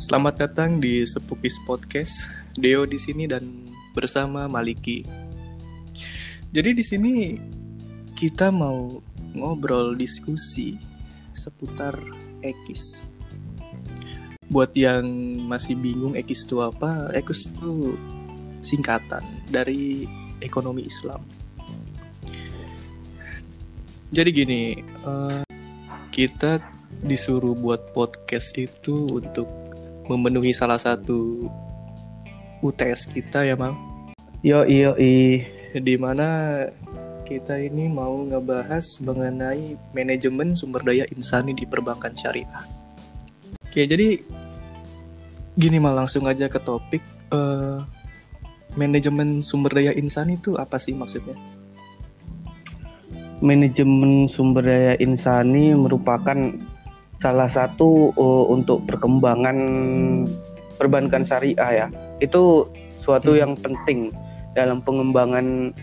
Selamat datang di Sepupis Podcast. Deo di sini dan bersama Maliki. Jadi di sini kita mau ngobrol diskusi seputar ekis. Buat yang masih bingung ekis itu apa, ekis itu singkatan dari ekonomi Islam. Jadi gini, uh, kita disuruh buat podcast itu untuk memenuhi salah satu UTS kita ya, Mam. Yo iyo i. Di mana kita ini mau ngebahas mengenai manajemen sumber daya insani di perbankan syariah. Oke, jadi gini mal langsung aja ke topik uh, manajemen sumber daya insani itu apa sih maksudnya? Manajemen sumber daya insani merupakan salah satu uh, untuk perkembangan perbankan syariah ya. Itu suatu hmm. yang penting dalam pengembangan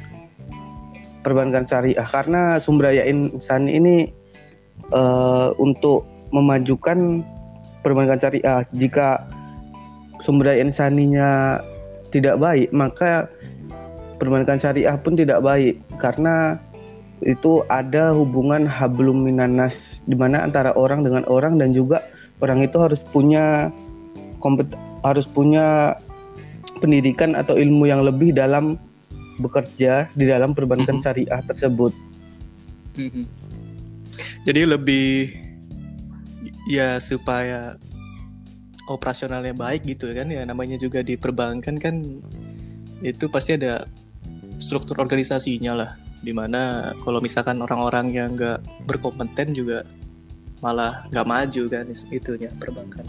perbankan syariah karena sumber daya insan ini uh, untuk memajukan perbankan syariah jika sumber daya insaninya tidak baik maka perbankan syariah pun tidak baik karena itu ada hubungan hablum minanas di mana antara orang dengan orang dan juga orang itu harus punya kompet harus punya pendidikan atau ilmu yang lebih dalam bekerja di dalam perbankan mm -hmm. syariah tersebut. Mm -hmm. Jadi lebih ya supaya operasionalnya baik gitu kan ya namanya juga di perbankan kan itu pasti ada struktur organisasinya lah di mana kalau misalkan orang-orang yang nggak berkompeten juga malah nggak maju kan itunya perbankan.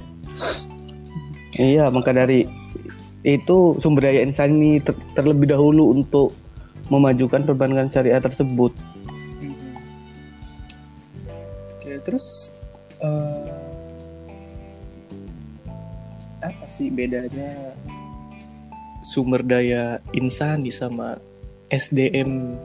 Iya maka dari itu sumber daya insan ini ter terlebih dahulu untuk memajukan perbankan syariah tersebut. Hmm. Oke, terus uh, apa sih bedanya sumber daya insani sama SDM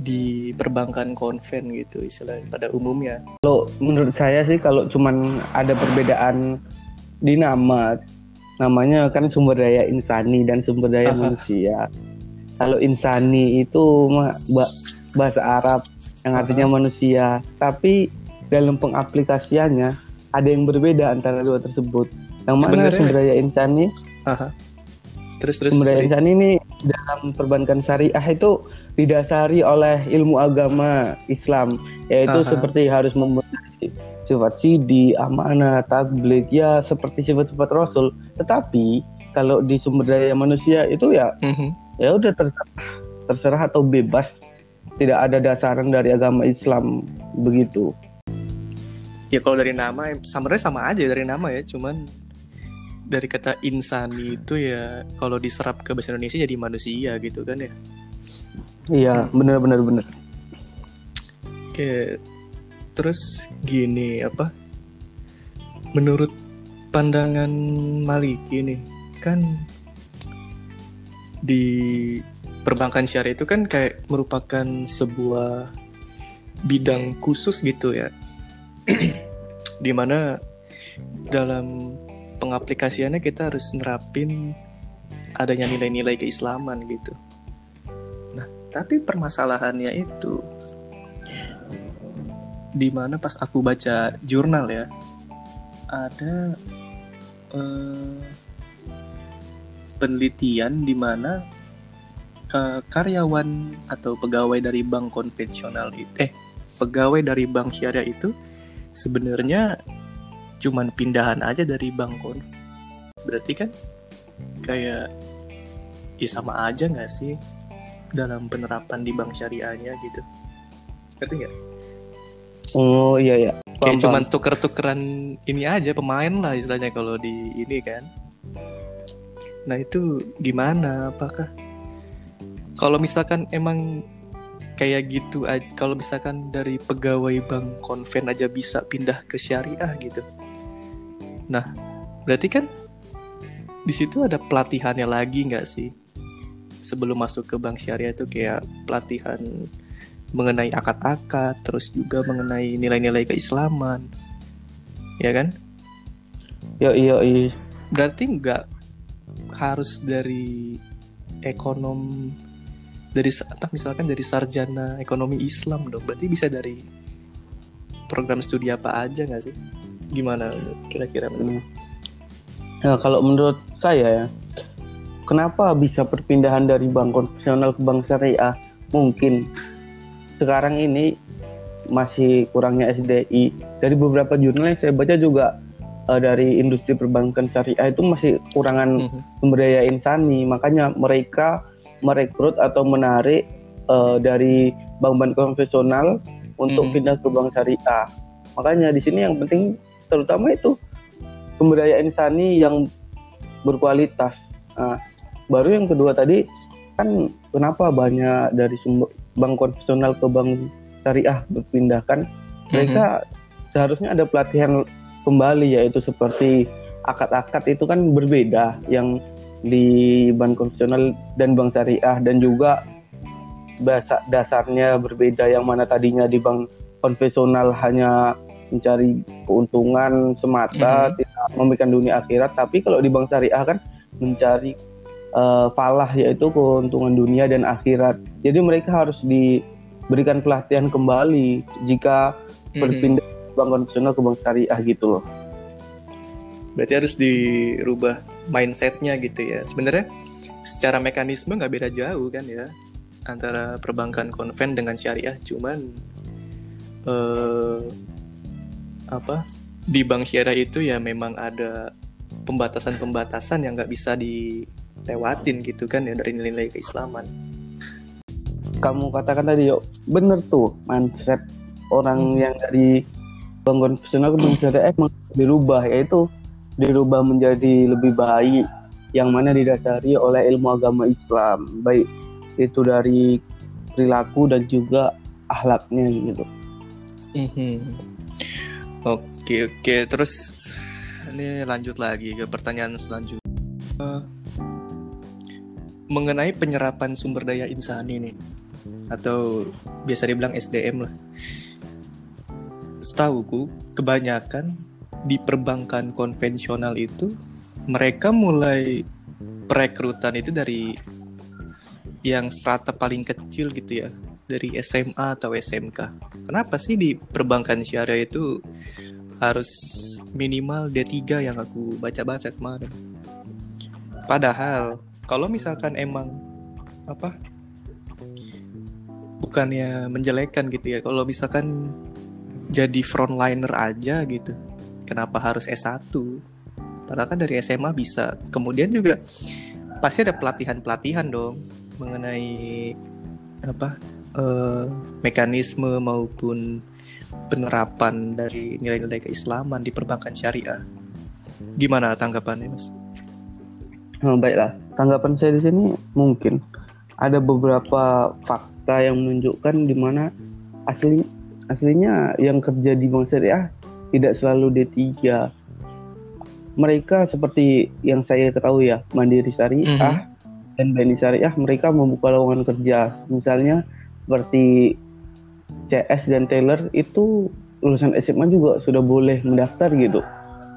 di perbankan konven gitu istilahnya pada umumnya. Kalau menurut saya sih kalau cuman ada perbedaan di nama namanya kan sumber daya insani dan sumber daya Aha. manusia. Kalau insani itu bahasa Arab yang artinya Aha. manusia, tapi dalam pengaplikasiannya ada yang berbeda antara dua tersebut. Yang mana Sebenarnya... sumber daya insani? Aha. Terus terus. Sumber daya insani ini dalam perbankan syariah itu didasari oleh ilmu agama Islam, yaitu Aha. seperti harus membenahi sifat sidi, amanah, tabligh, ya seperti sifat-sifat Rasul. Tetapi kalau di sumber daya manusia itu ya mm-hmm. ya udah terserah, terserah atau bebas, tidak ada dasaran dari agama Islam begitu. Ya kalau dari nama sebenarnya sama aja dari nama ya, cuman dari kata insani itu ya kalau diserap ke bahasa Indonesia jadi manusia gitu kan ya. Iya, benar benar benar. Oke, terus gini apa menurut pandangan Maliki nih kan di perbankan syariah itu kan kayak merupakan sebuah bidang khusus gitu ya di mana dalam pengaplikasiannya kita harus nerapin adanya nilai-nilai keislaman gitu. Nah tapi permasalahannya itu di mana pas aku baca jurnal ya ada uh, penelitian di mana karyawan atau pegawai dari bank konvensional itu eh pegawai dari bank syariah itu sebenarnya cuman pindahan aja dari bank kon berarti kan kayak ya sama aja nggak sih dalam penerapan di bank syariahnya gitu ngerti nggak Oh iya ya. Kayak cuma tuker-tukeran ini aja pemain lah istilahnya kalau di ini kan. Nah itu gimana? Apakah kalau misalkan emang kayak gitu kalau misalkan dari pegawai bank konven aja bisa pindah ke syariah gitu. Nah, berarti kan di situ ada pelatihannya lagi nggak sih? Sebelum masuk ke bank syariah itu kayak pelatihan mengenai akad-akad, terus juga mengenai nilai-nilai keislaman, ya kan? Yo yo iya. Berarti nggak harus dari ekonom dari entah misalkan dari sarjana ekonomi Islam dong. Berarti bisa dari program studi apa aja nggak sih? Gimana kira-kira? Nah, kalau menurut saya ya, kenapa bisa perpindahan dari bank konvensional ke bank syariah? Mungkin sekarang ini masih kurangnya SDI. Dari beberapa jurnal yang saya baca juga uh, dari industri perbankan syariah itu masih kurangan mm-hmm. sumber daya insani. Makanya mereka merekrut atau menarik uh, dari bank-bank konvensional untuk mm-hmm. pindah ke bank syariah. Makanya di sini yang penting terutama itu sumber daya insani yang berkualitas. Nah, baru yang kedua tadi kan kenapa banyak dari sumber bank konvensional ke bank syariah berpindahkan mereka mm-hmm. seharusnya ada pelatihan kembali yaitu seperti akad-akad itu kan berbeda yang di bank konvensional dan bank syariah dan juga bahasa dasarnya berbeda yang mana tadinya di bank konvensional hanya mencari keuntungan semata mm-hmm. tidak memberikan dunia akhirat tapi kalau di bank syariah kan mencari uh, falah yaitu keuntungan dunia dan akhirat. Jadi mereka harus diberikan pelatihan kembali jika hmm. berpindah bank konvensional ke bank syariah gitu loh. Berarti harus dirubah mindsetnya gitu ya. Sebenarnya secara mekanisme nggak beda jauh kan ya antara perbankan konven dengan syariah, cuman uh, apa di bank syariah itu ya memang ada pembatasan-pembatasan yang nggak bisa di lewatin gitu kan ya dari nilai-nilai keislaman kamu katakan tadi yuk bener tuh mindset orang hmm. yang dari bank konvensional ke bank syariah emang dirubah yaitu dirubah menjadi lebih baik yang mana didasari oleh ilmu agama Islam baik itu dari perilaku dan juga ahlaknya gitu. Mm-hmm. Oke oke terus ini lanjut lagi ke pertanyaan selanjutnya. Uh, mengenai penyerapan sumber daya insani nih atau biasa dibilang SDM lah. Setahuku kebanyakan di perbankan konvensional itu mereka mulai perekrutan itu dari yang strata paling kecil gitu ya dari SMA atau SMK. Kenapa sih di perbankan syariah itu harus minimal D3 yang aku baca-baca kemarin? Padahal kalau misalkan emang apa bukannya menjelekkan gitu ya kalau misalkan jadi frontliner aja gitu kenapa harus S1 padahal kan dari SMA bisa kemudian juga pasti ada pelatihan-pelatihan dong mengenai apa uh, mekanisme maupun penerapan dari nilai-nilai keislaman di perbankan syariah gimana tanggapannya mas? Oh, baiklah tanggapan saya di sini mungkin ada beberapa fakta yang menunjukkan di mana asli aslinya yang kerja di bank syariah tidak selalu D3 mereka seperti yang saya ketahui ya Mandiri Syariah mm -hmm. dan Bani Syariah mereka membuka lowongan kerja misalnya seperti CS dan Taylor itu lulusan SMA juga sudah boleh mendaftar gitu.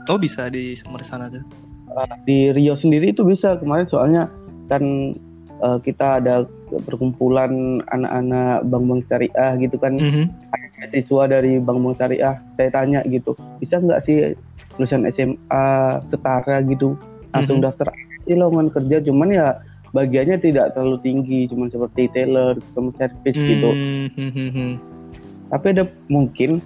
Oh bisa di sana tuh di Rio sendiri itu bisa. Kemarin soalnya kan uh, kita ada perkumpulan anak-anak bank-bank syariah gitu kan. Mm -hmm. siswa dari bank-bank syariah. Saya tanya gitu bisa nggak sih lulusan SMA setara gitu? Langsung mm -hmm. daftar di lowongan kerja. Cuman ya bagiannya tidak terlalu tinggi cuman seperti tailor customer service mm -hmm. gitu tapi ada mungkin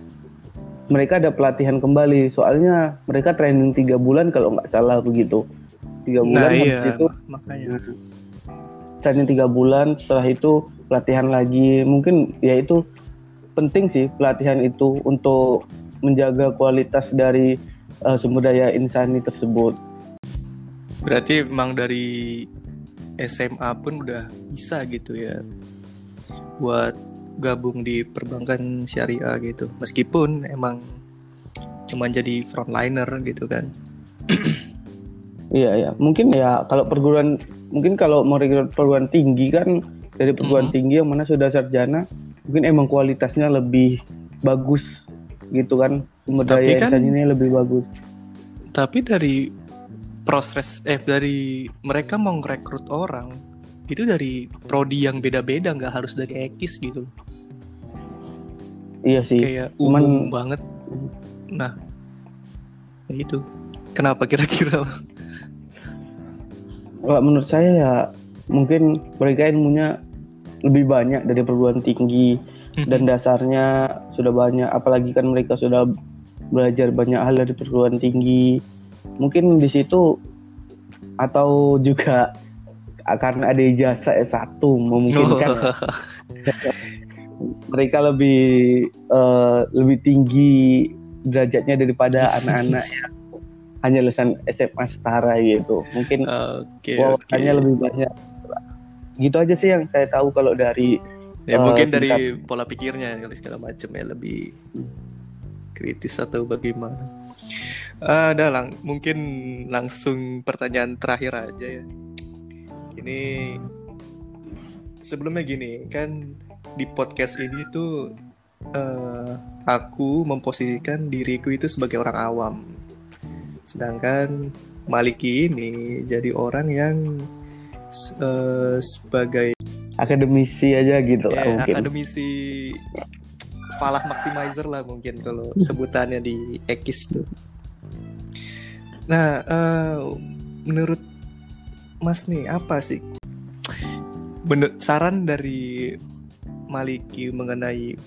mereka ada pelatihan kembali soalnya mereka training tiga bulan kalau nggak salah begitu. Tiga bulan nah, iya, itu makanya. Training tiga bulan setelah itu pelatihan lagi. Mungkin ya itu penting sih pelatihan itu untuk menjaga kualitas dari uh, sumber daya insani tersebut. Berarti memang dari SMA pun udah bisa gitu ya buat gabung di perbankan syariah gitu. Meskipun emang cuma jadi frontliner gitu kan. Iya ya mungkin ya kalau perguruan mungkin kalau mau perguruan tinggi kan dari perguruan hmm. tinggi yang mana sudah sarjana mungkin emang kualitasnya lebih bagus gitu kan. Sumber daya kan, ini lebih bagus. Tapi dari proses eh dari mereka mau ngerekrut orang itu dari prodi yang beda-beda nggak harus dari ekis gitu. Iya sih. Kayak Cuman- umum banget. Nah, ya itu. Kenapa kira-kira? Kalau menurut saya ya mungkin mereka ilmunya lebih banyak dari perguruan tinggi dan dasarnya sudah banyak apalagi kan mereka sudah belajar banyak hal dari perguruan tinggi mungkin di situ atau juga akan ada ijazah S1 memungkinkan Oh. mereka lebih eh, lebih tinggi derajatnya daripada anak-anak yang hanya lulusan SMA setara gitu mungkin Oke, oke. wawasannya lebih banyak gitu aja sih yang saya tahu kalau dari Ya eh, mungkin tingkat- dari pola pikirnya kali segala macam ya lebih kritis atau bagaimana. Ada lang, mungkin langsung pertanyaan terakhir aja ya. Ini sebelumnya gini kan di podcast ini tuh eh, aku memposisikan diriku itu sebagai orang awam, sedangkan Maliki ini jadi orang yang eh, sebagai akademisi aja gitu lah ya, mungkin akademisi falah maximizer lah mungkin kalau sebutannya di Ekis tuh. Nah, eh, menurut Mas nih apa sih bener, saran dari Maliki mengenai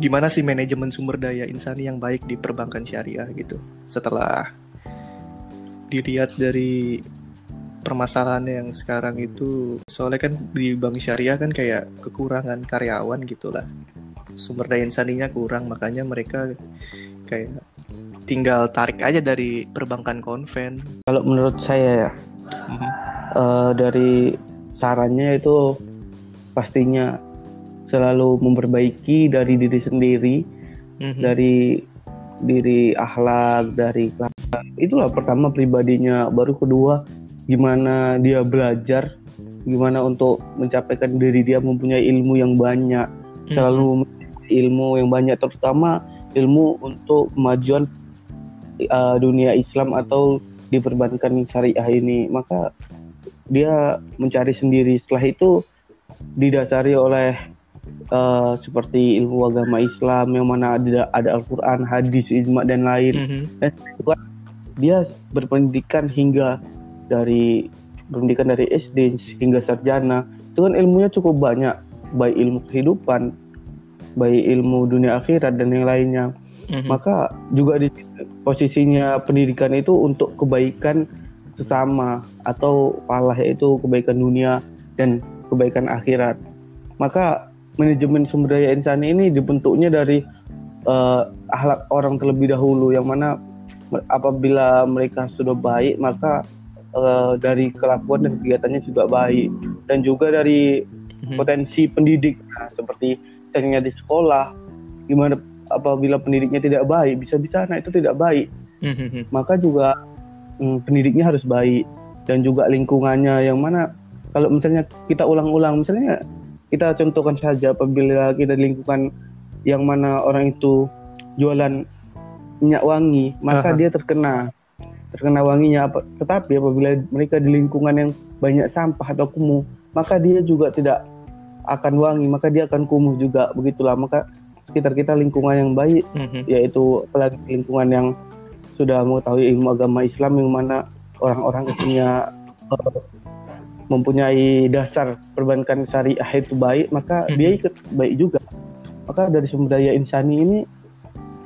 gimana sih manajemen sumber daya insani yang baik di perbankan syariah gitu? Setelah dilihat dari permasalahan yang sekarang itu soalnya kan di bank syariah kan kayak kekurangan karyawan gitulah. Sumber daya insaninya kurang makanya mereka kayak tinggal tarik aja dari perbankan konven kalau menurut saya ya Mhm. eh, dari sarannya itu pastinya selalu memperbaiki dari diri sendiri Mhm. dari diri akhlak dari itulah pertama pribadinya baru kedua gimana dia belajar gimana untuk mencapaikan diri dia mempunyai ilmu yang banyak Mhm. selalu ilmu yang banyak terutama ilmu untuk kemajuan uh, dunia Islam atau di perbankan syariah ini maka dia mencari sendiri. Setelah itu didasari oleh uh, seperti ilmu agama Islam yang mana ada ada Al-Qur'an, hadis, ijma dan lain. Mhm. dia berpendidikan hingga dari pendidikan dari SD hingga sarjana. Itu kan ilmunya cukup banyak. Baik ilmu kehidupan baik ilmu dunia akhirat dan yang lainnya Mhm. maka juga di posisinya pendidikan itu untuk kebaikan sesama atau palah yaitu kebaikan dunia dan kebaikan akhirat maka manajemen sumber daya insani ini dibentuknya dari eh, akhlak orang terlebih dahulu yang mana apabila mereka sudah baik maka eh, dari kelakuan dan kegiatannya juga baik dan juga dari Mhm. potensi pendidik Nah, seperti misalnya di sekolah gimana apabila pendidiknya tidak baik bisa-bisa anak itu tidak baik Mhm. maka juga mm, pendidiknya harus baik dan juga lingkungannya yang mana kalau misalnya kita ulang-ulang misalnya kita contohkan saja apabila kita di lingkungan yang mana orang itu jualan minyak wangi maka Aha. dia terkena terkena wanginya tetapi apabila mereka di lingkungan yang banyak sampah atau kumuh maka dia juga tidak akan wangi maka dia akan kumuh juga begitulah maka sekitar kita lingkungan yang baik Mhm. yaitu apalagi lingkungan yang sudah mengetahui ilmu agama Islam yang mana orang-orang punya eh, mempunyai dasar perbankan syariah itu baik maka Mhm. dia ikut baik juga maka dari sumber daya insani ini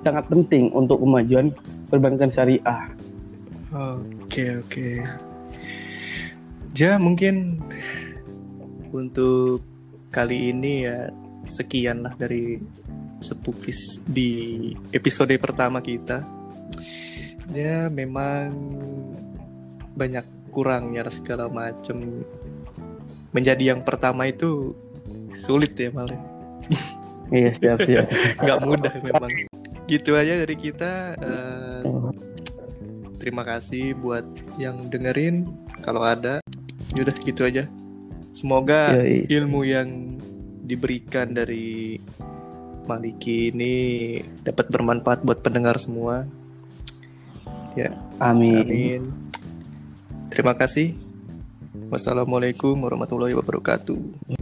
sangat penting untuk kemajuan perbankan syariah Oke oke. Ja mungkin untuk kali ini ya sekian lah dari sepukis di episode pertama kita. Ya memang banyak kurangnya segala macam. Menjadi yang pertama itu sulit ya malah. iya siap siap Nggak mudah memang. Gitu aja dari kita. eh, terima kasih buat yang dengerin kalau ada yaudah gitu aja semoga Yoi. ilmu yang diberikan dari Maliki ini dapat bermanfaat buat pendengar semua Ya, Amin. amin. Terima kasih. Wassalamualaikum warahmatullahi wabarakatuh.